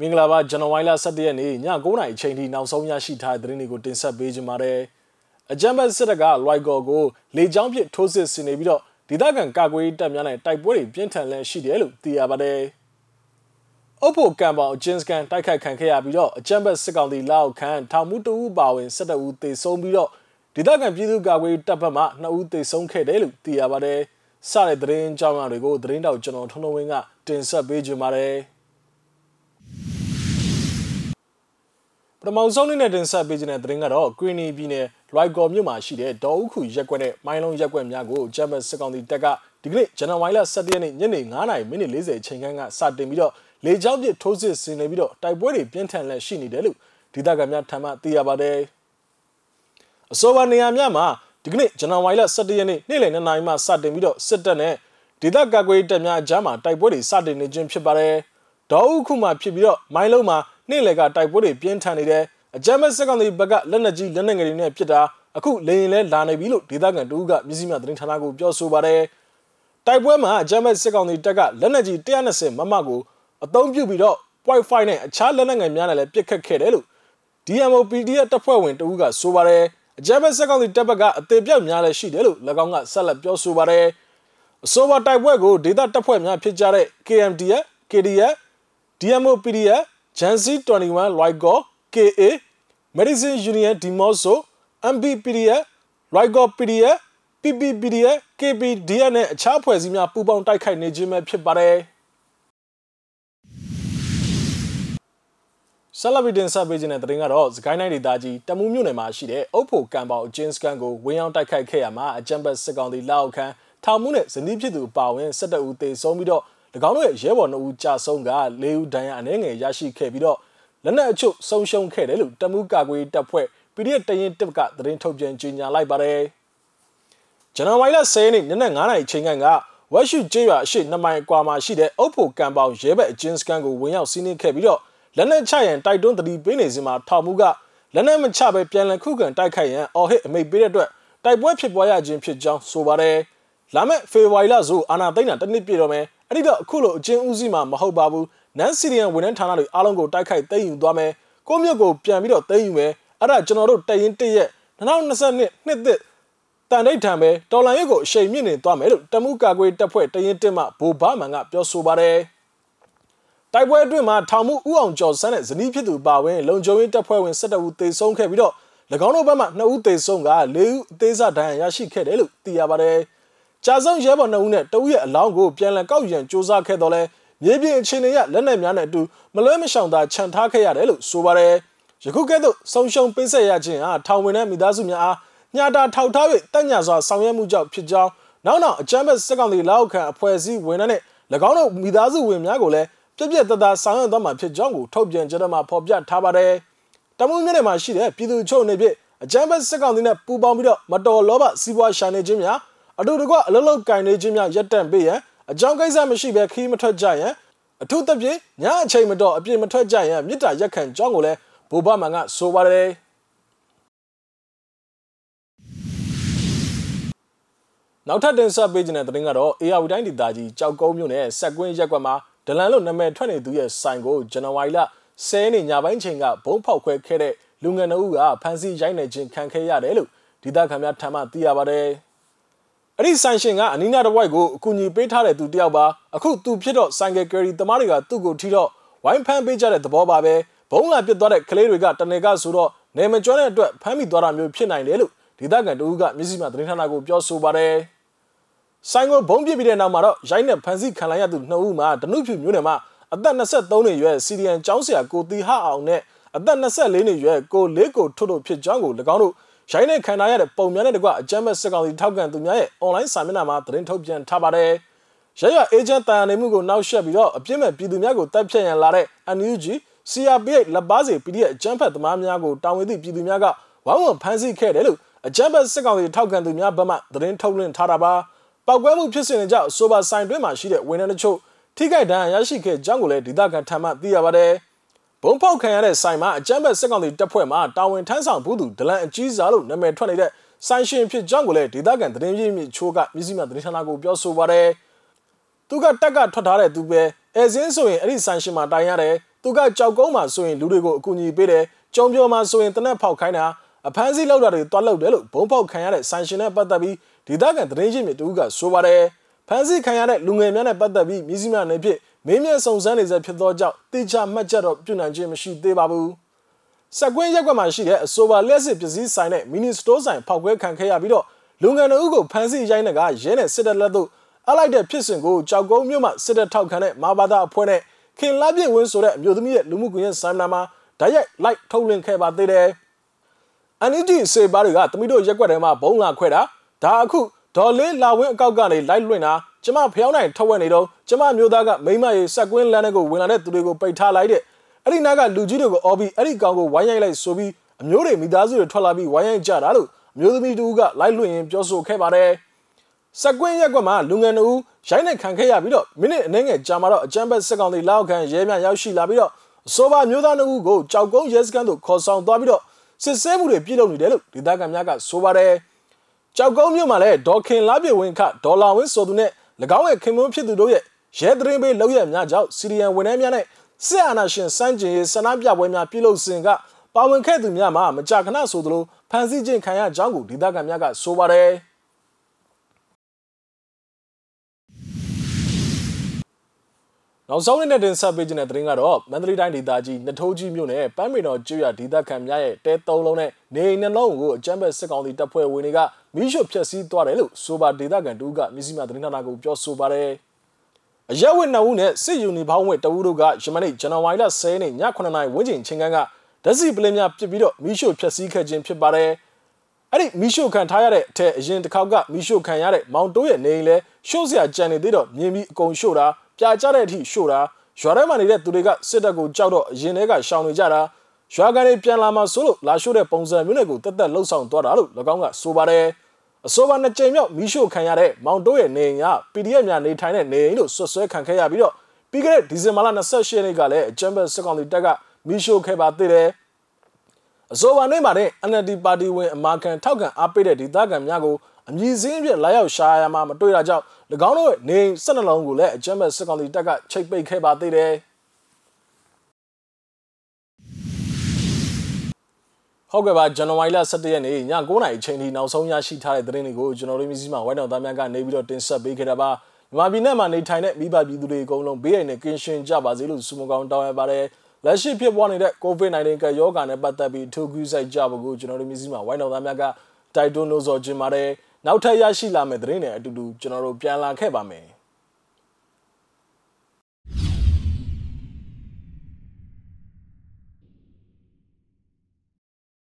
မင်္ဂလာပါဇန်နဝါရီလ17ရက်နေ့ည9:00နာရီအချိန်ထိနောက်ဆုံးရရှိထားတဲ့သတင်းတွေကိုတင်ဆက်ပေးကြပါမယ်။အကြမ်းဖက်စစ်တပ်ကလွိုက်ကော်ကိုလေကြောင်းပစ်ထိုးစစ်ဆင်နေပြီးတော့ဒေသခံကာကွယ်ရေးတပ်များနဲ့တိုက်ပွဲတွေပြင်းထန်လည်ရှိတယ်လို့သိရပါတယ်။အုပ်ဖို့ကံပေါင်ဂျင်းစကန်တိုက်ခိုက်ခံခဲ့ရပြီးတော့အကြမ်းဖက်စစ်ကောင်စီလက်အောက်ခံထောင်မှုတဦးပါဝင်12ဦးသေဆုံးပြီးတော့ဒေသခံပြည်သူကာကွယ်ရေးတပ်ဘက်မှ2ဦးသေဆုံးခဲ့တယ်လို့သိရပါတယ်။စတဲ့သတင်းကြောင်းများတွေကိုသတင်းတောက်ကျွန်တော်ထုံးထုံးဝင်းကတင်ဆက်ပေးကြပါမယ်။ ပထမဆုံးနေ့နဲ့တင်ဆက်ပေးခြင်းတဲ့သတင်းကတော့ Green ပြည်နယ် Lycor မြို့မှာရှိတဲ့ဒေါ်ဥခုရက်ကွက်နဲ့မိုင်းလုံးရက်ကွက်များကိုဂျမတ်စစ်ကောင်စီတပ်ကဒီကနေ့ဇန်နဝါရီလ17ရက်နေ့ညနေ9:40မိနစ်40ချိန်ခန့်ကစတင်ပြီးတော့လေကြောင်းပစ်ထိုးစစ်ဆင်နေပြီးတော့တိုက်ပွဲတွေပြင်းထန်လက်ရှိနေတယ်လို့ဒေသခံများထံမှသိရပါတယ်။အဆိုပါနေရာများမှာဒီကနေ့ဇန်နဝါရီလ17ရက်နေ့နေ့လယ်2နာရီမှစတင်ပြီးတော့စစ်တပ်နဲ့ဒေသကာကွယ်တပ်များအကြားမှာတိုက်ပွဲတွေစတင်နေခြင်းဖြစ်ပါတယ်။ဒေါ်ဥခုမှာဖြစ်ပြီးတော့မိုင်းလုံးမှာ နေ့လယ်ကတိုက်ပွဲတွေပြင်းထန်နေတယ်အကြမ်းမဲ့စစ်ကောင်စီဘက်ကလက်နက်ကြီးလက်နက်ငယ်တွေနဲ့ပစ်တာအခုလေရင်လဲလာနေပြီလို့ဒေသခံတူကမြစည်းမြသတင်းဌာနကိုပြောဆိုပါတယ်တိုက်ပွဲမှာအကြမ်းမဲ့စစ်ကောင်စီတပ်ကလက်နက်ကြီး120မမကိုအသုံးပြုပြီးတော့ point 5နဲ့အခြားလက်နက်ငယ်များနဲ့လည်းပစ်ခတ်ခဲ့တယ်လို့ DMO PDF တပ်ဖွဲ့ဝင်တူကဆိုပါတယ်အကြမ်းမဲ့စစ်ကောင်စီတပ်ဘက်ကအသေးပြောက်များလည်းရှိတယ်လို့၎င်းကဆက်လက်ပြောဆိုပါတယ်အဆိုပါတိုက်ပွဲကိုဒေသတပ်ဖွဲ့များဖြစ်ကြတဲ့ KMDF, KDF, DMO PDF, Jansi 21 Loigo, KA Medicine Union Dimoso MBPDF Loigo PDF PPPDF KPDF နဲ့အခြားဖွဲ့စည်းများပူးပေါင်းတိုက်ခိုက်နေခြင်းပဲဖြစ်ပါတယ်ဆလဗီဒင်ဆက်ပေးခြင်းတဲ့တရင်ကတော့စကိုင်းတိုင်းဒေသကြီးတမူးမြို့နယ်မှာရှိတဲ့အုပ်ဖို့ကံပေါအချင်းစကန်ကိုဝင်းအောင်တိုက်ခိုက်ခဲ့ရမှာအကြံဘတ်စစ်ကောင်စီလက်အောက်ခံထောင်မှုနဲ့ဇနီးဖြစ်သူပါဝင်12ဦးသေဆုံးပြီးတော့၎ င်းတို့ရဲ့ရဲဘော်2ဦးကြာဆုံးက4ဦးဒဏ်ရာအနည်းငယ်ရရှိခဲ့ပြီးတော့လက်နက်အချို့ဆုံးရှုံးခဲ့တယ်လို့တမူးကာကွယ်တပ်ဖွဲ့ PDF တရင်တစ်ကသတင်းထုတ်ပြန်ကြေညာလိုက်ပါတယ်။ဇန်နဝါရီလ10ရက်နေ့ညနေ9:00နာရီချိန်ကဝက်ရှုကျေးရွာအရှိ2မိုင်ကွာမှာရှိတဲ့အုပ်ဖို့ကံပေါင်ရဲဘက်အချင်းစကန်ကိုဝင်ရောက်စီးနင်းခဲ့ပြီးတော့လက်နက်ချရန်တိုက်တွန်းတတိပေးနေစဉ်မှာထောင်မှုကလက်နက်မချဘဲပြန်လည်ခုခံတိုက်ခိုက်ရန်အော်ဟစ်အမိတ်ပေးတဲ့အတွက်တိုက်ပွဲဖြစ်ပွားရခြင်းဖြစ်ကြောင်းဆိုပါတယ်။လာမယ့်ဖေဖော်ဝါရီလဆိုအာနာသိန်းတာတစ်နှစ်ပြည့်တော့မယ်။ အဲ့ဒီတော့အခုလိုအချင်းဦးစီးမှာမဟုတ်ပါဘူးနန်စီရီယန်ဝန်ထမ်းဌာနတွေအားလုံးကိုတိုက်ခိုက်သိမ်းယူသွားမယ်ကိုမြို့ကိုပြန်ပြီးတော့သိမ်းယူမယ်အဲ့ဒါကျွန်တော်တို့တရင်တရက်2022နှစ်သစ်တန်ဒိတ်ထံပဲတော်လန်ရွက်ကိုအရှိန်မြင့်နေသွားမယ်လို့တမှုကာကွယ်တပ်ဖွဲ့တရင်တက်မှဘိုဘာမန်ကပြောဆိုပါတယ်တိုက်ပွဲအတွင်းမှာထောင်မှုဥအောင်ကျော်စန်းနဲ့ဇနီးဖြစ်သူပါဝင်လုံခြုံရေးတပ်ဖွဲ့ဝင်17ဦးသေဆုံးခဲ့ပြီးတော့၎င်းတို့ဘက်မှ2ဦးသေဆုံးက4ဦးအသေးစားဒဏ်ရာရရှိခဲ့တယ်လို့သိရပါတယ်။ ကြာဆုံးရဲဘော်2ဦးနဲ့တဦးရဲ့အလောင်းကိုပြန်လည်ကောက်ယူရန်စ조사ခဲ့တော့လဲမြေပြင်အခြေအနေရလက်နက်များနဲ့အတူမလွဲမရှောင်သာခြံထားခဲ့ရတယ်လို့ဆိုပါတယ်။ယခုကဲ့သို့ဆုံရှုံပေးဆက်ရခြင်းဟာထောင်ဝင်တဲ့မိသားစုများအားညတာထောက်ထား၍တက်ညာစွာဆောင်ရွက်မှုကြောင့်ဖြစ်ကြောင်းနောက်နောက်အကြမ်းဖက်စက်ကောင်စီလောက်ခံအဖွဲ့အစည်းဝင်တဲ့၎င်းတို့မိသားစုဝင်များကိုလည်းပြည့်ပြည့်တသားဆောင်ရွက်သွားမှာဖြစ်ကြောင်းကိုထုတ်ပြန်ကြတဲ့မှာဖော်ပြထားပါတယ်။တမုံမြို့နယ်မှာရှိတဲ့ပြည်သူ့ချုပ်နေဖြင့်အကြမ်းဖက်စက်ကောင်စီနဲ့ပူးပေါင်းပြီးတော့မတော်လောဘစီးပွားရှာနေခြင်းများ အတူတကွအလုံးလုံးကင်နေခြင်းများရပ်တန့်ပေးရန်အကြောင်းကိစ္စမရှိဘဲခီးမထွက်ကြရန်အထူးသဖြင့်ညအချိန်မတော်အပြစ်မထွက်ကြရန်မြစ်တာရက်ခံကြောင်းကိုလည်းဘိုဘမန်ကဆိုပါတယ်နောက်ထပ်တင်ဆက်ပေးခြင်းတဲ့သတင်းကတော့ AR တိုင်းဒေသကြီးကြောက်ကုန်းမြို့နယ်စက်ကွင်းရက်ကွက်မှာဒလန်လို့နာမည်ထွက်နေသူရဲ့ဆိုင်ကိုဇန်နဝါရီလ10ရက်နေ့ညပိုင်းချိန်ကဘုံဖောက်ခွဲခဲ့တဲ့လူငယ်နှုတ်ကဖမ်းဆီးရိုက်နှက်ခြင်းခံခဲ့ရတယ်လို့ဒေသခံများထံမှသိရပါတယ်။ အဲ့ဒီဆိုင်ရှင်ကအနီးနားတစ်ဝိုက်ကိုအကူအညီပေးထားတဲ့သူတယောက်ပါအခုသူဖြစ်တော့ဆိုင်ကယ်ကယ်ရီသမားတွေကသူ့ကိုထိတော့ဝိုင်းဖမ်းပေးကြတဲ့သဘောပါပဲဘုံလာပစ်သွားတဲ့ကလေးတွေကတနေကဆိုတော့နေမကျွမ်းတဲ့အတွက်ဖမ်းမိသွားတာမျိုးဖြစ်နိုင်တယ်လို့ဒေသခံတူကမျက်စိမှသတင်းဌာနကိုပြောဆိုပါတယ်ဆိုင်ကိုဘုံပစ်ပြီးတဲ့နောက်မှာတော့ရိုင်းနဲ့ဖမ်းဆီးခံလိုက်ရသူနှစ်ဦးမှာဒနုဖြူမျိုးနယ်မှာအသက်23နှစ်ရွယ်စီရီယန်ကျောင်းဆရာကိုတီဟအောင်နဲ့အသက်24နှစ်ရွယ်ကိုလေးကိုထွတ်တို့ဖြစ်ကြောင်းကို၎င်းတို့ ရိုင်းနဲ့ခံထားရတဲ့ပုံများနဲ့တကွအကြမ်းမဲ့စစ်ကောင်စီထောက်ကန်သူများရဲ့ online စာမျက်နှာမှာသတင်းထုတ်ပြန်ထားပါတယ်။ရရအေဂျင့်တန်နေမှုကိုနောက်ဆက်ပြီးတော့အပြစ်မဲ့ပြည်သူများကိုတပ်ဖြတ်ရန်လာတဲ့ NUG CRPH လက်ပါစီ PDF အကြမ်းဖက်သမားများကိုတာဝန်သိပြည်သူများကဝိုင်းဝန်းဖမ်းဆီးခဲ့တယ်လို့အကြမ်းဖက်စစ်ကောင်စီထောက်ကန်သူများဘက်မှသတင်းထုတ်လွှင့်ထားတာပါ။ပောက်ကွဲမှုဖြစ်စဉ်ကြောင့်ဆိုပါဆိုင်တွင်းမှာရှိတဲ့ဝန်ထမ်းတချို့ထိခိုက်ဒဏ်ရာရရှိခဲ့ကြောင်းကိုလည်းဒေသခံထံမှသိရပါတယ်။ ဘုံဖောက်ခံရတဲ့ဆိုင်မှာအကြမ်းဖက်စစ်ကောင်စီတပ်ဖွဲ့မှတာဝန်ထမ်းဆောင်ဘူးသူဒလန်အကြီးစားလို့နာမည်ထွက်နေတဲ့ဆိုင်ရှင်ဖြစ်ကြောင်းကိုလည်းဒေသခံသတင်းရင်းမြစ်ချိုးကမြစည်းမသတင်းဌာနကိုပြောဆိုပါတယ်။သူကတက်ကထွက်ထားတဲ့သူပဲအဲစင်းဆိုရင်အဲ့ဒီဆိုင်ရှင်မှာတိုင်ရတယ်သူကကြောက်ကုန်းမှာဆိုရင်လူတွေကိုအကူအညီပေးတယ်ကြုံပြောမှာဆိုရင်တနက်ဖောက်ခိုင်းတာအဖမ်းဆီးလောက်တာတွေတွားလောက်တယ်လို့ဘုံဖောက်ခံရတဲ့ဆိုင်ရှင်နဲ့ပတ်သက်ပြီးဒေသခံသတင်းရင်းမြစ်တူကဆိုပါတယ်ဖမ်းဆီးခံရတဲ့လူငယ်များနဲ့ပတ်သက်ပြီးမြစည်းမနယ်ဖြစ် မင်းမြတ်စုံစမ်းနေစေဖြစ်သောကြောင့်တေချာမှတ်ချက်တော့ပြုနိုင်ခြင်းမရှိသေးပါဘူးစက်ကွင်းရက်ကွက်မှာရှိတဲ့အဆိုပါလက်စစ်ပစ္စည်းဆိုင်နဲ့မီနီစတိုးဆိုင်ဖောက်ခွဲခံခဲ့ရပြီးတော့လူငယ်တို့ကိုဖမ်းဆီးရိုင်းတဲ့ကရဲနဲ့စစ်တပ်လက်သို့အလိုက်တဲ့ဖြစ်စဉ်ကိုကြောက်ကုန်းမြို့မှာစစ်တပ်ထောက်ခံတဲ့မာဘာသာအဖွဲ့နဲ့ခင်လာပြည့်ဝင်းဆိုတဲ့အမျိုးသမီးရဲ့လူမှုကွန်ရက်ဆိုင်နာမှာဓာတ်ရိုက်လိုက်ထုတ်လွှင့်ခဲ့ပါသေးတယ်။ NUG စေပါတွေကတမိတို့ရက်ွက်ထဲမှာဘုံလာခွဲတာဒါအခုဒေါ်လေးလာဝင်းအကောက်ကနေလိုက်လွှင့်တာ ကျမဖျောင်းနိုင်ထုတ်ဝက်နေတော့ကျမမျိုးသားကမိမရေစက်ကွင်းလမ်းထဲကိုဝင်လာတဲ့သူတွေကိုပိတ်ထားလိုက်တဲ့အဲ့ဒီနားကလူကြီးတွေကိုအော်ပြီးအဲ့ဒီကောင်ကိုဝိုင်းရိုက်လိုက်ဆိုပြီးအမျိုးတွေမိသားစုတွေထွက်လာပြီးဝိုင်းရိုက်ကြတာလို့အမျိုးသမီးတူကလိုက်လွှင့်ရင်ပြောဆိုခဲ့ပါတယ်စက်ကွင်းရက်ကွက်မှာလူငယ်တို့ရိုက်နှက်ခံခဲ့ရပြီးတော့မိနစ်အနည်းငယ်ကြာမှတော့အကြမ်းဖက်စစ်ကောင်စီလောက်ခံရဲများရောက်ရှိလာပြီးတော့အဆိုပါမျိုးသားတို့ကိုကြောက်ကုန်းရဲစခန်းသို့ခေါ်ဆောင်သွားပြီးတော့စစ်ဆေးမှုတွေပြုလုပ်နေတယ်လို့ဒေသခံများကဆိုပါတယ်ကြောက်ကုန်းမြို့မှာလည်းဒေါ်ခင်လာပြည့်ဝင်းခဒေါ်လာဝင်းဆိုသူနဲ့၎ င်းရဲ့ခင်မွန်းဖြစ်သူတို့ရဲ့ရဲတရင်ပေးလောက်ရများကြောင့်စီရီယန်ဝန်ထမ်းများနဲ့စစ်အာဏာရှင်စန်းကျင်ရေးဆန္ဒပြပွဲများပြုလုပ်စဉ်ကပါဝင်ခဲ့သူများမှာမကြာခဏဆိုသလိုဖမ်းဆီးခြင်းခံရကြောင်းကိုဒေသခံများကဆိုပါတယ် နောက်ဆုံးနေ့တင်ဆက်ပေးခြင်းတဲ့သတင်းကတော့မန္တလေးတိုင်းဒေသကြီးနထိုးကြီးမြို့နယ်ပန်းမေတော်ကျွရဒေသခံများရဲ့တဲသုံးလုံးနဲ့နေအိမ်နှလုံးကိုအကြမ်းဖက်စစ်ကောင်စီတပ်ဖွဲ့ဝင်တွေကမိရှုဖျက်ဆီးသွားတယ်လို့ဆိုပါဒေသခံတူကမြစည်းမသတင်းဌာနကိုပြောဆိုပါတယ်။အရက်ဝတ်နှုတ်နဲ့စစ်ယူနီဖောင်းဝတ်တဝူတို့ကယမနေ့ဇန်နဝါရီလ10ရက်နေ့ည9:00နာရီဝန်းကျင်ချင်းကန်းကဓာတ်စီပလင်းများပြစ်ပြီးတော့မိရှုဖျက်ဆီးခဲ့ခြင်းဖြစ်ပါတယ်။အဲ့ဒီမိရှုခံထားရတဲ့အထက်အရင်တစ်ခေါက်ကမိရှုခံရတဲ့မောင်တိုးရဲ့နေအိမ်လဲရှို့စရာကြံနေသေးတော့မြင်ပြီးအကုန်ရှို့တာ ပြာကျတဲ့အထိရှို့တာရွာထဲမှာနေတဲ့သူတွေကစစ်တပ်ကိုကြောက်တော့အရင်ထဲကရှောင်နေကြတာရွာကနေပြန်လာမှဆိုလို့လာရှို့တဲ့ပုံစံမျိုးနဲ့ကိုတက်တက်လှုပ်ဆောင်သွားတာလို့၎င်းကဆိုပါတယ်အဆိုပါနှစ်ကြိမ်မြောက်မီးရှို့ခံရတဲ့မောင်တိုးရဲ့နေအိမ်က PDF များနေထိုင်တဲ့နေအိမ်လို့ဆွဆွဲခံခဲ့ရပြီးတော့ပြီးခဲ့တဲ့ဒီဇင်ဘာလ28ရက်နေ့ကလည်းအကြမ်းဖက်စစ်ကောင်စီတပ်ကမီးရှို့ခဲ့ပါသေးတယ်အဆိုပါနေ့မှာတဲ့ NLD ပါတီဝင်အမာခံထောက်ခံအားပေးတဲ့ဒေသခံများကို အမည်စင်းပြလာရောက်ရှာရမှာမတွေ့တာကြောင့်၎င်းတို့ရဲ့နေ12လုံးကိုလည်းအကြမ်းမဲ့စစ်ကောင်စီတပ်ကချိတ်ပိတ်ခဲ့ပါသေးတယ်ဟုတ်ကဲ့ပါဇန်နဝါရီလ17ရက်နေ့ည9:00နာရီချိန်ထိနောက်ဆုံးရရှိထားတဲ့သတင်းတွေကိုကျွန်တော်တို့မျိုးစီမှာဝိုင်းတော်သားများကနေပြီးတော့တင်ဆက်ပေးခဲ့တာပါမြန်မာပြည်နဲ့မှာနေထိုင်တဲ့မိဘပြည်သူတွေအကုန်လုံးဘေးရည်နဲ့ကင်းရှင်းကြပါစေလို့ဆုမကောင်းတောင်းရပါတယ်လက်ရှိဖြစ်ပေါ်နေတဲ့ COVID-19 ကရောဂါနဲ့ပတ်သက်ပြီးထိုးကူးဆိုင်ကြဖို့ကိုကျွန်တော်တို့မျိုးစီမှာဝိုင်းတော်သားများကတိုက်တွန်းလို့ဆိုခြင်းပါတယ် နောက်ထပ်ရရှိလာမယ့်သတင်းတွေအတူတူကျွန်တော်တို့ပြန်လာခဲ့ပါမယ်